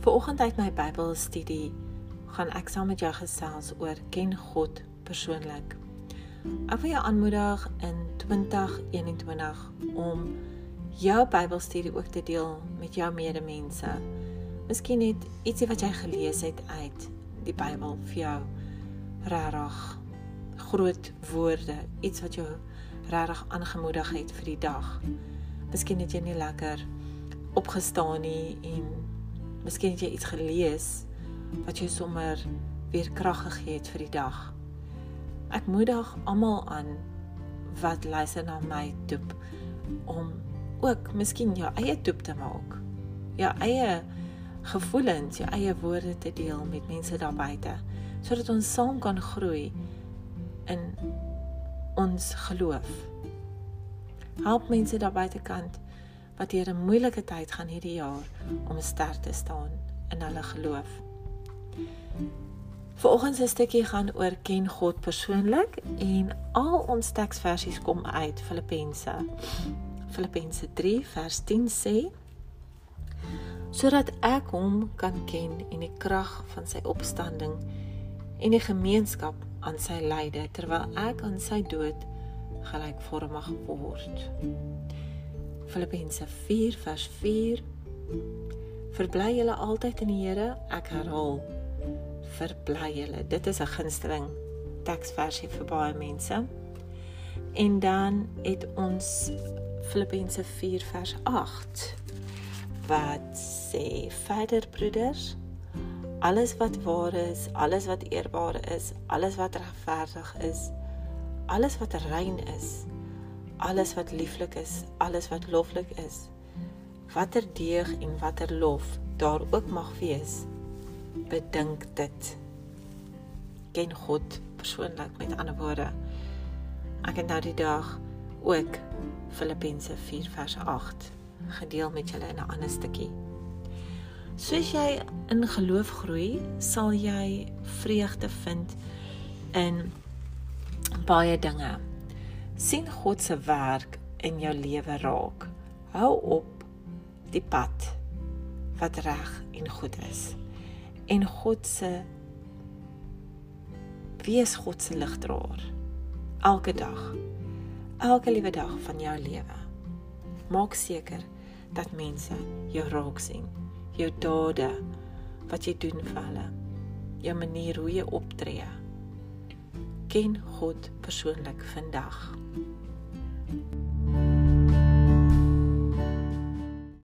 Vanoggend uit my Bybelstudie gaan ek saam met jou gesels oor ken God persoonlik. Ek wil jou aanmoedig in 2021 om jou Bybelstudie ook te deel met jou medemense. Miskien net ietsie wat jy gelees het uit die Bybel vir jou regtig groot woorde, iets wat jou regtig aangemoedig het vir die dag. Miskien het jy nie lekker opgestaan nie en miskien het jy iets gelees wat jou sommer weer krag gegee het vir die dag. Ek moedig almal aan wat luister na my toep om ook miskien jou eie toep te maak. Jou eie gevoelens, jou eie woorde te deel met mense daar buite sodat ons saam kan groei in ons geloof. Help mense daar buitekant wat deur 'n moeilike tyd gaan hierdie jaar om sterk te staan in hulle geloof. Vanoggend se stukkie gaan oor ken God persoonlik en al ons teksversies kom uit Filippense. Filippense 3 vers 10 sê sodat ek hom kan ken en die krag van sy opstanding en die gemeenskap aan sy lyde terwyl ek aan sy dood gelykvormig word. Filippense 4 vers 4 Verbly julle altyd in die Here, ek herhaal. Verbly julle. Dit is 'n gunsteling teksversie vir baie mense. En dan het ons Filippense 4 vers 8 wat sê verder broeders alles wat waar is alles wat eerbaar is alles wat regverdig is alles wat rein is alles wat lieflik is, alles wat loflik is. Watter deeg en watter lof daar ook mag wees, bedink dit. Ken God persoonlik met ander woorde. Ek het nou die dag ook Filippense 4 vers 8 gedeel met julle in 'n ander stukkie. Soos jy in geloof groei, sal jy vreugde vind in baie dinge sien God se werk in jou lewe raak. Hou op die pad wat reg en goed is. En God se wees God se ligdraer elke dag. Elke liewe dag van jou lewe. Maak seker dat mense jou raak sien. Jou dade wat jy doen vir hulle. Jou manier hoe jy optree ken God persoonlik vandag.